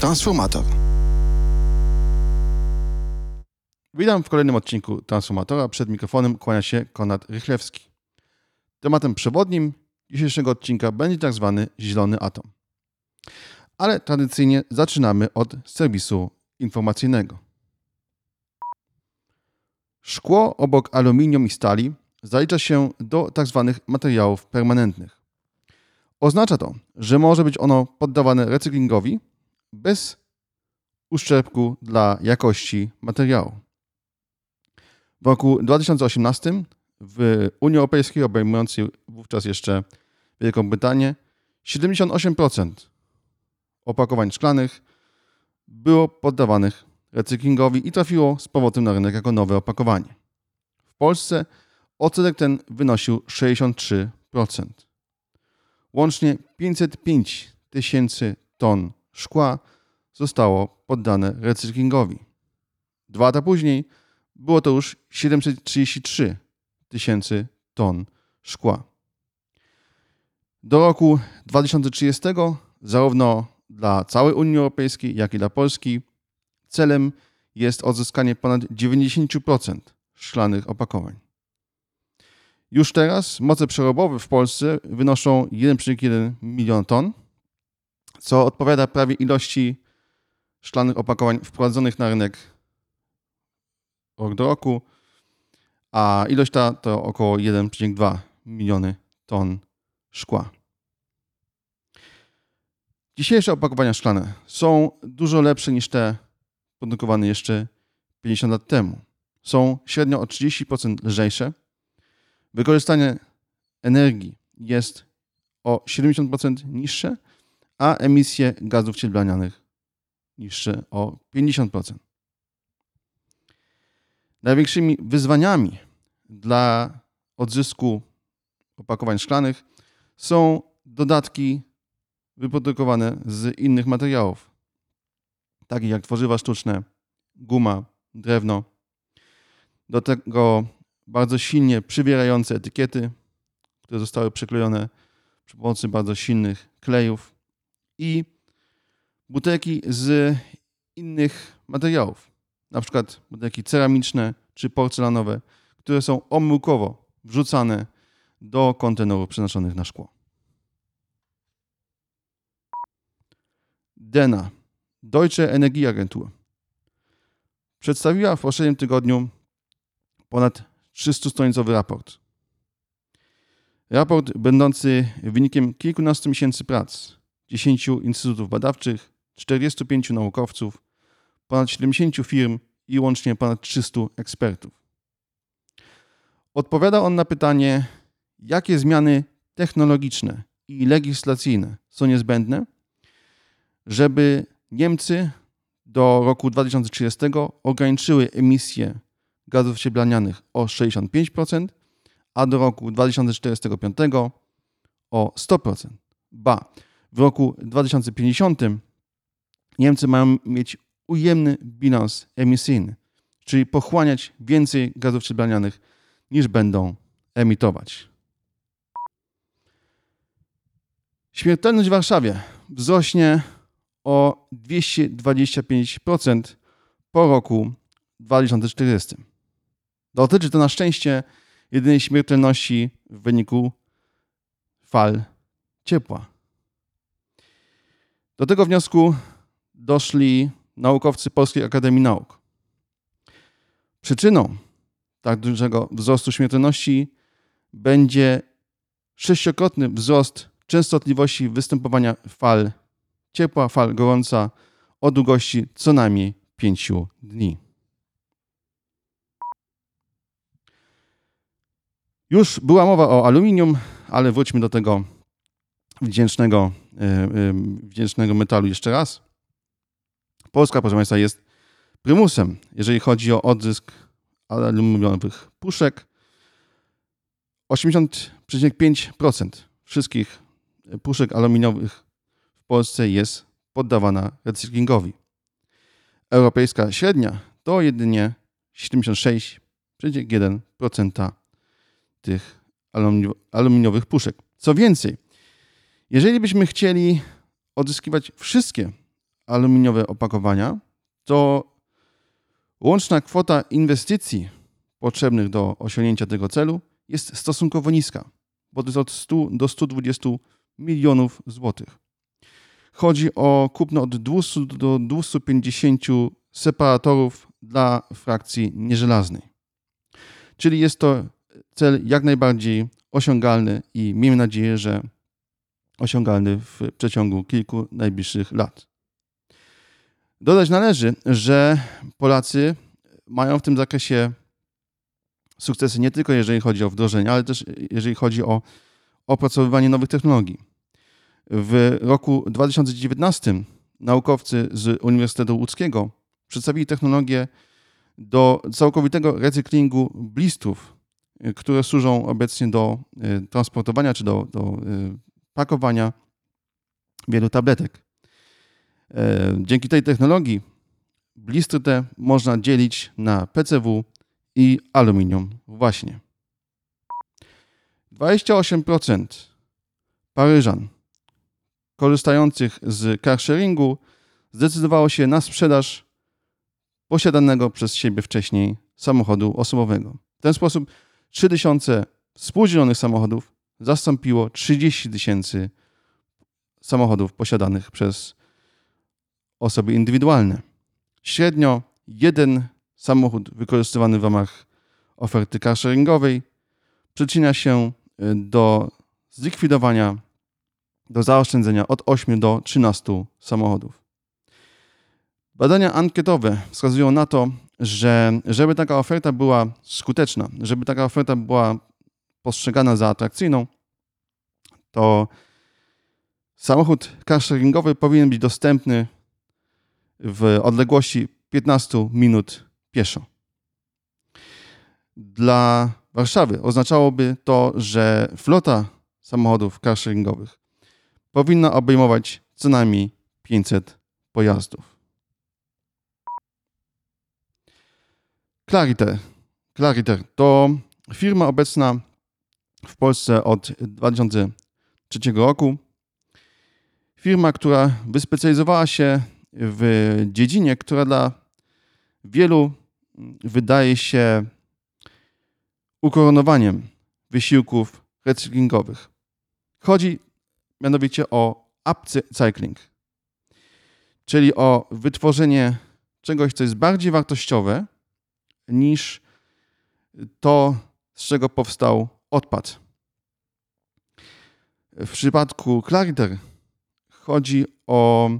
Transformator. Witam w kolejnym odcinku Transformatora. Przed mikrofonem kłania się Konrad Rychlewski. Tematem przewodnim dzisiejszego odcinka będzie tak zwany zielony atom. Ale tradycyjnie zaczynamy od serwisu informacyjnego. Szkło obok aluminium i stali zalicza się do tzw. materiałów permanentnych. Oznacza to, że może być ono poddawane recyklingowi bez uszczerbku dla jakości materiału. W roku 2018 w Unii Europejskiej, obejmującej wówczas jeszcze Wielką Brytanię, 78% opakowań szklanych było poddawanych recyklingowi i trafiło z powrotem na rynek jako nowe opakowanie. W Polsce odsetek ten wynosił 63%. Łącznie 505 tysięcy ton szkła zostało poddane recyklingowi. Dwa lata później było to już 733 tysięcy ton szkła. Do roku 2030 zarówno dla całej Unii Europejskiej, jak i dla Polski celem jest odzyskanie ponad 90% szklanych opakowań. Już teraz moce przerobowe w Polsce wynoszą 1,1 milion ton, co odpowiada prawie ilości szklanych opakowań wprowadzonych na rynek rok do roku, a ilość ta to około 1,2 miliony ton szkła. Dzisiejsze opakowania szklane są dużo lepsze niż te produkowane jeszcze 50 lat temu. Są średnio o 30% lżejsze. Wykorzystanie energii jest o 70% niższe, a emisje gazów cieplarnianych niższe o 50%. Największymi wyzwaniami dla odzysku opakowań szklanych są dodatki wyprodukowane z innych materiałów, takich jak tworzywa sztuczne, guma, drewno. Do tego bardzo silnie przywierające etykiety, które zostały przyklejone przy pomocy bardzo silnych klejów i butelki z innych materiałów, na przykład butelki ceramiczne czy porcelanowe, które są omyłkowo wrzucane do kontenerów przeznaczonych na szkło. DENA, Deutsche Energieagentur, przedstawiła w poprzednim tygodniu ponad 300-stronicowy raport. Raport będący wynikiem kilkunastu miesięcy prac 10 instytutów badawczych, 45 naukowców, ponad 70 firm i łącznie ponad 300 ekspertów. Odpowiada on na pytanie, jakie zmiany technologiczne i legislacyjne są niezbędne, żeby Niemcy do roku 2030 ograniczyły emisję gazów cieplarnianych o 65%, a do roku 2045 o 100%. Ba, w roku 2050 Niemcy mają mieć ujemny bilans emisyjny, czyli pochłaniać więcej gazów cieplarnianych niż będą emitować. Śmiertelność w Warszawie wzrośnie o 225% po roku 2040. Dotyczy to na szczęście jedynej śmiertelności w wyniku fal ciepła. Do tego wniosku doszli naukowcy Polskiej Akademii Nauk. Przyczyną tak dużego wzrostu śmiertelności będzie sześciokrotny wzrost częstotliwości występowania fal ciepła, fal gorąca o długości co najmniej 5 dni. Już była mowa o aluminium, ale wróćmy do tego wdzięcznego, e, e, wdzięcznego metalu jeszcze raz. Polska, proszę Państwa, jest prymusem, jeżeli chodzi o odzysk aluminiowych puszek. 80,5% wszystkich puszek aluminiowych w Polsce jest poddawana recyklingowi. Europejska średnia to jedynie 76,1% tych aluminiowych puszek. Co więcej, jeżeli byśmy chcieli odzyskiwać wszystkie aluminiowe opakowania, to łączna kwota inwestycji potrzebnych do osiągnięcia tego celu jest stosunkowo niska, bo to jest od 100 do 120 milionów złotych. Chodzi o kupno od 200 do 250 separatorów dla frakcji nieżelaznej. Czyli jest to cel jak najbardziej osiągalny i miejmy nadzieję, że osiągalny w przeciągu kilku najbliższych lat. Dodać należy, że Polacy mają w tym zakresie sukcesy nie tylko jeżeli chodzi o wdrożenie, ale też jeżeli chodzi o opracowywanie nowych technologii. W roku 2019 naukowcy z Uniwersytetu Łódzkiego przedstawili technologię do całkowitego recyklingu blistów, które służą obecnie do e, transportowania czy do, do e, pakowania wielu tabletek. E, dzięki tej technologii blistry te można dzielić na PCW i aluminium. Właśnie. 28% Paryżan korzystających z carsharingu zdecydowało się na sprzedaż posiadanego przez siebie wcześniej samochodu osobowego. W ten sposób 3000 współdzielonych samochodów zastąpiło 30 tysięcy samochodów posiadanych przez osoby indywidualne. Średnio jeden samochód wykorzystywany w ramach oferty carsharingowej przyczynia się y, do zlikwidowania, do zaoszczędzenia od 8 do 13 samochodów. Badania ankietowe wskazują na to, że żeby taka oferta była skuteczna, żeby taka oferta była postrzegana za atrakcyjną, to samochód carsharingowy powinien być dostępny w odległości 15 minut pieszo. Dla Warszawy oznaczałoby to, że flota samochodów carsharingowych powinna obejmować co najmniej 500 pojazdów. Clariter. Clariter to firma obecna w Polsce od 2003 roku. Firma, która wyspecjalizowała się w dziedzinie, która dla wielu wydaje się ukoronowaniem wysiłków recyklingowych. Chodzi mianowicie o upcycling, czyli o wytworzenie czegoś, co jest bardziej wartościowe niż to, z czego powstał odpad. W przypadku Clariter chodzi o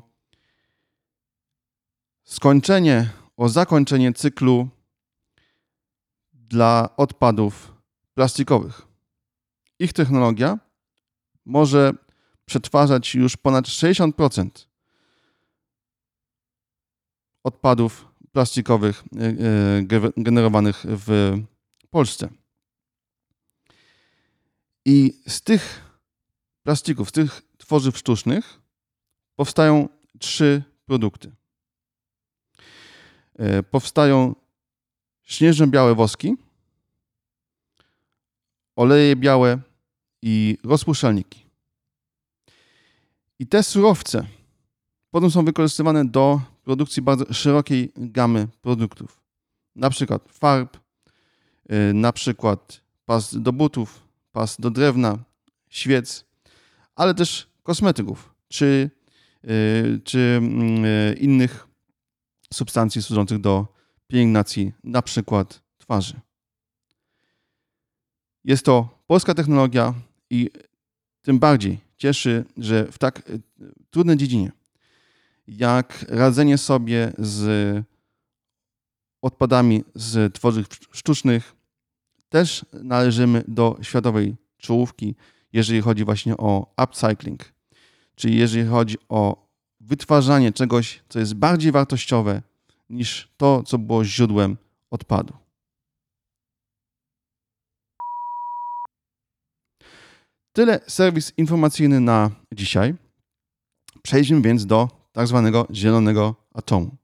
skończenie, o zakończenie cyklu dla odpadów plastikowych. Ich technologia może przetwarzać już ponad 60% odpadów plastikowych e, e, generowanych w Polsce. I z tych plastików, z tych tworzyw sztucznych powstają trzy produkty. E, powstają śnieżno-białe woski, oleje białe i rozpuszczalniki. I te surowce potem są wykorzystywane do produkcji bardzo szerokiej gamy produktów. Na przykład farb, y, na przykład pas do butów, pas do drewna, świec, ale też kosmetyków czy, y, czy mm, y, innych substancji służących do pielęgnacji, na przykład twarzy. Jest to polska technologia i tym bardziej cieszy, że w tak trudnej dziedzinie jak radzenie sobie z odpadami z tworzyw sztucznych, też należymy do światowej czołówki, jeżeli chodzi właśnie o upcycling, czyli jeżeli chodzi o wytwarzanie czegoś, co jest bardziej wartościowe niż to, co było źródłem odpadu. Tyle serwis informacyjny na dzisiaj. Przejdźmy więc do tak zwanego zielonego atomu.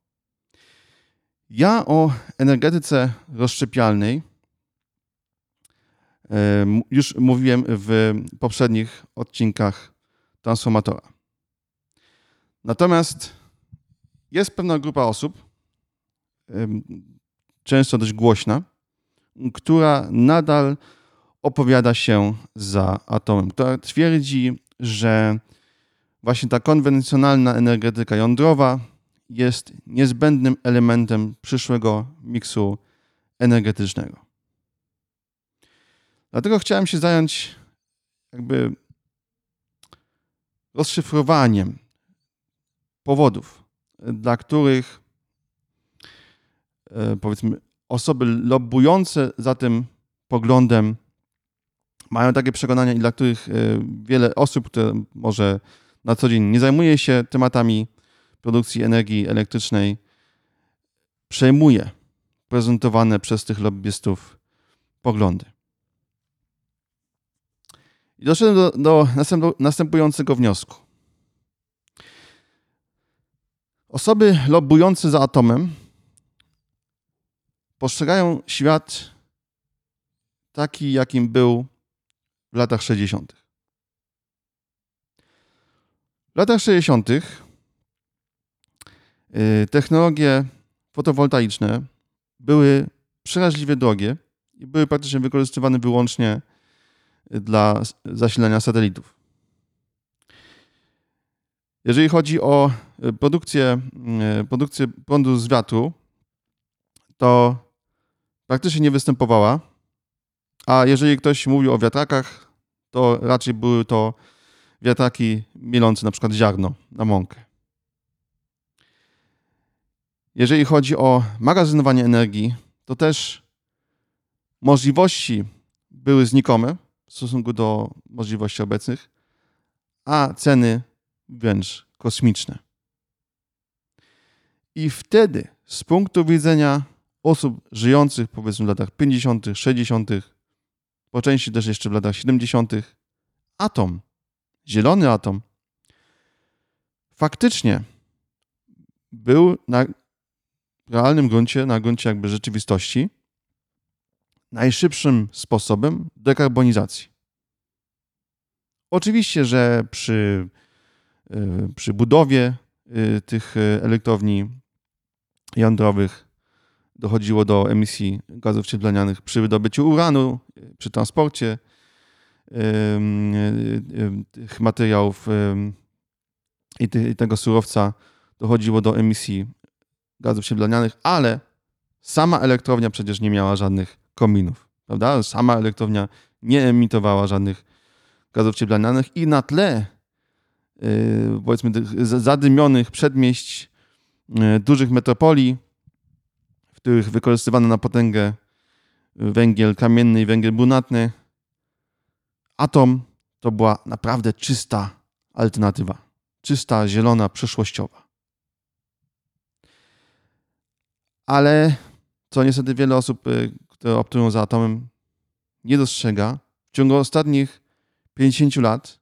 Ja o energetyce rozszczepialnej już mówiłem w poprzednich odcinkach Transformatora. Natomiast jest pewna grupa osób, często dość głośna, która nadal opowiada się za atomem, która twierdzi, że właśnie ta konwencjonalna energetyka jądrowa jest niezbędnym elementem przyszłego miksu energetycznego. Dlatego chciałem się zająć jakby rozszyfrowaniem powodów, dla których e, powiedzmy osoby lobbujące za tym poglądem mają takie przekonania i dla których e, wiele osób, które może na co dzień nie zajmuje się tematami produkcji energii elektrycznej, przejmuje prezentowane przez tych lobbystów poglądy. I doszedłem do, do następującego wniosku. Osoby lobbujące za atomem postrzegają świat taki, jakim był w latach 60. W latach 60. Y, technologie fotowoltaiczne były przeraźliwie drogie i były praktycznie wykorzystywane wyłącznie dla zasilania satelitów. Jeżeli chodzi o e, produkcję, e, produkcję prądu z wiatru, to praktycznie nie występowała. A jeżeli ktoś mówił o wiatrakach, to raczej były to wiatraki mielące na przykład ziarno na mąkę. Jeżeli chodzi o magazynowanie energii, to też możliwości były znikome w stosunku do możliwości obecnych, a ceny wręcz kosmiczne. I wtedy, z punktu widzenia osób żyjących powiedzmy w latach 50., 60., po części też jeszcze w latach 70., atom, zielony atom, faktycznie był na realnym gruncie, na gruncie jakby rzeczywistości, najszybszym sposobem dekarbonizacji. Oczywiście, że przy Y, przy budowie y, tych y, elektrowni jądrowych dochodziło do emisji gazów cieplarnianych przy wydobyciu uranu, przy transporcie tych materiałów i tego surowca dochodziło do emisji gazów cieplarnianych, ale sama elektrownia przecież nie miała żadnych kominów, prawda? Sama elektrownia nie emitowała żadnych gazów cieplarnianych i na tle Y, powiedzmy zadymionych przedmieść y, dużych metropolii, w których wykorzystywano na potęgę węgiel kamienny i węgiel brunatny. Atom to była naprawdę czysta alternatywa. Czysta, zielona, przyszłościowa. Ale co niestety wiele osób, y, które optują za atomem, nie dostrzega, w ciągu ostatnich 50 lat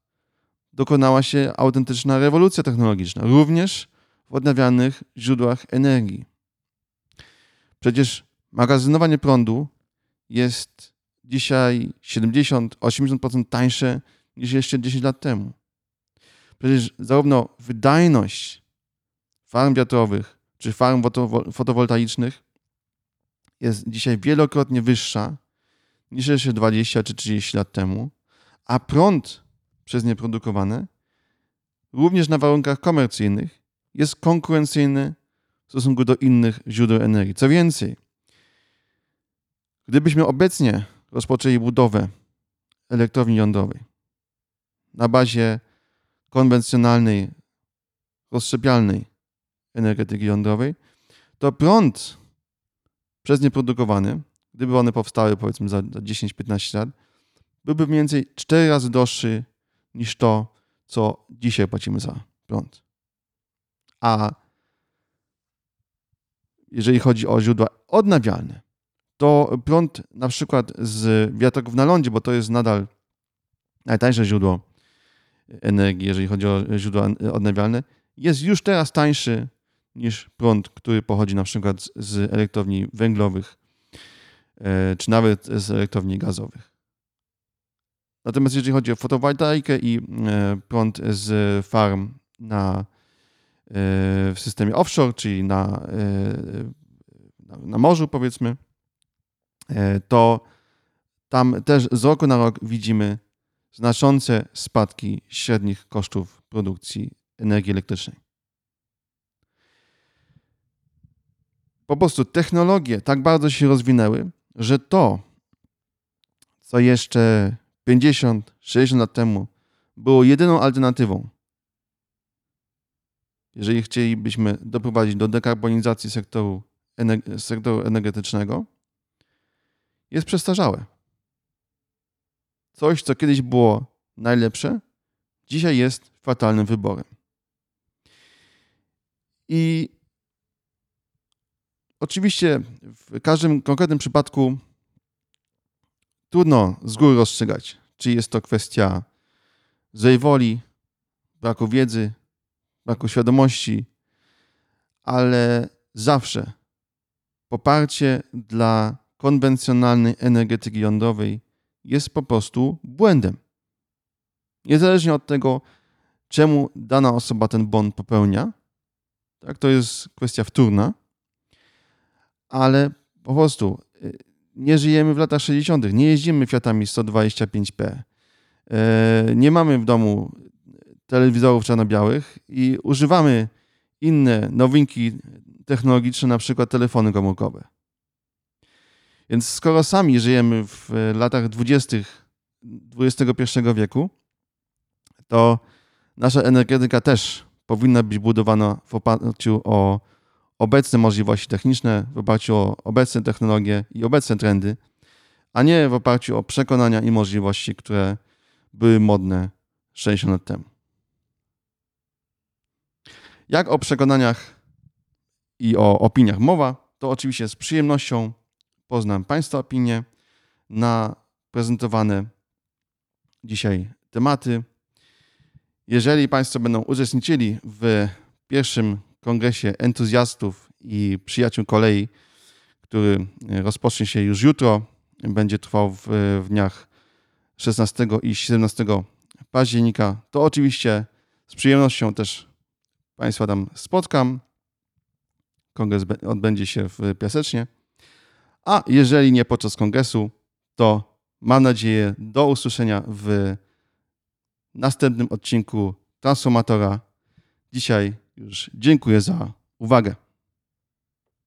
dokonała się autentyczna rewolucja technologiczna, również w odnawialnych źródłach energii. Przecież magazynowanie prądu jest dzisiaj 70-80% tańsze niż jeszcze 10 lat temu. Przecież zarówno wydajność farm wiatrowych czy farm fotowoltaicznych jest dzisiaj wielokrotnie wyższa niż jeszcze 20 czy 30 lat temu, a prąd przez nie produkowane, również na warunkach komercyjnych, jest konkurencyjny w stosunku do innych źródeł energii. Co więcej, gdybyśmy obecnie rozpoczęli budowę elektrowni jądrowej na bazie konwencjonalnej, rozszczepialnej energetyki jądrowej, to prąd przez nie produkowany, gdyby one powstały powiedzmy za 10-15 lat, byłby mniej więcej 4 razy droższy niż to, co dzisiaj płacimy za prąd. A jeżeli chodzi o źródła odnawialne, to prąd na przykład z wiatraków na lądzie, bo to jest nadal najtańsze źródło energii, jeżeli chodzi o źródła odnawialne, jest już teraz tańszy niż prąd, który pochodzi na przykład z elektrowni węglowych, e, czy nawet z elektrowni gazowych. Natomiast jeżeli chodzi o fotowoltaikę i e, prąd z farm na w systemie offshore, czyli na, na morzu, powiedzmy, to tam też z roku na rok widzimy znaczące spadki średnich kosztów produkcji energii elektrycznej. Po prostu technologie tak bardzo się rozwinęły, że to, co jeszcze 50-60 lat temu było jedyną alternatywą, jeżeli chcielibyśmy doprowadzić do dekarbonizacji sektoru, sektoru energetycznego, jest przestarzałe. Coś, co kiedyś było najlepsze, dzisiaj jest fatalnym wyborem. I oczywiście w każdym konkretnym przypadku trudno z góry rozstrzygać, czy jest to kwestia złej woli, braku wiedzy, braku świadomości, ale zawsze poparcie dla konwencjonalnej energetyki jądrowej jest po prostu błędem. Niezależnie od tego, czemu dana osoba ten błąd popełnia, tak, to jest kwestia wtórna, ale po prostu y, nie żyjemy w latach 60., nie jeździmy Fiatami 125p, e, nie mamy w domu telewizorów czarno-białych i używamy inne nowinki technologiczne, na przykład telefony komórkowe. Więc skoro sami żyjemy w latach 20. XXI wieku, to nasza energetyka też powinna być budowana w oparciu o obecne możliwości techniczne, w oparciu o obecne technologie i obecne trendy, a nie w oparciu o przekonania i możliwości, które były modne 60 lat temu. Jak o przekonaniach i o opiniach mowa, to oczywiście z przyjemnością poznam Państwa opinie na prezentowane dzisiaj tematy. Jeżeli Państwo będą uczestniczyli w pierwszym kongresie entuzjastów i przyjaciół kolei, który rozpocznie się już jutro, będzie trwał w, w dniach 16 i 17 października, to oczywiście z przyjemnością też Państwa tam spotkam. Kongres odbędzie się w Piasecznie. A jeżeli nie podczas kongresu, to mam nadzieję do usłyszenia w następnym odcinku Transformatora. Dzisiaj już dziękuję za uwagę.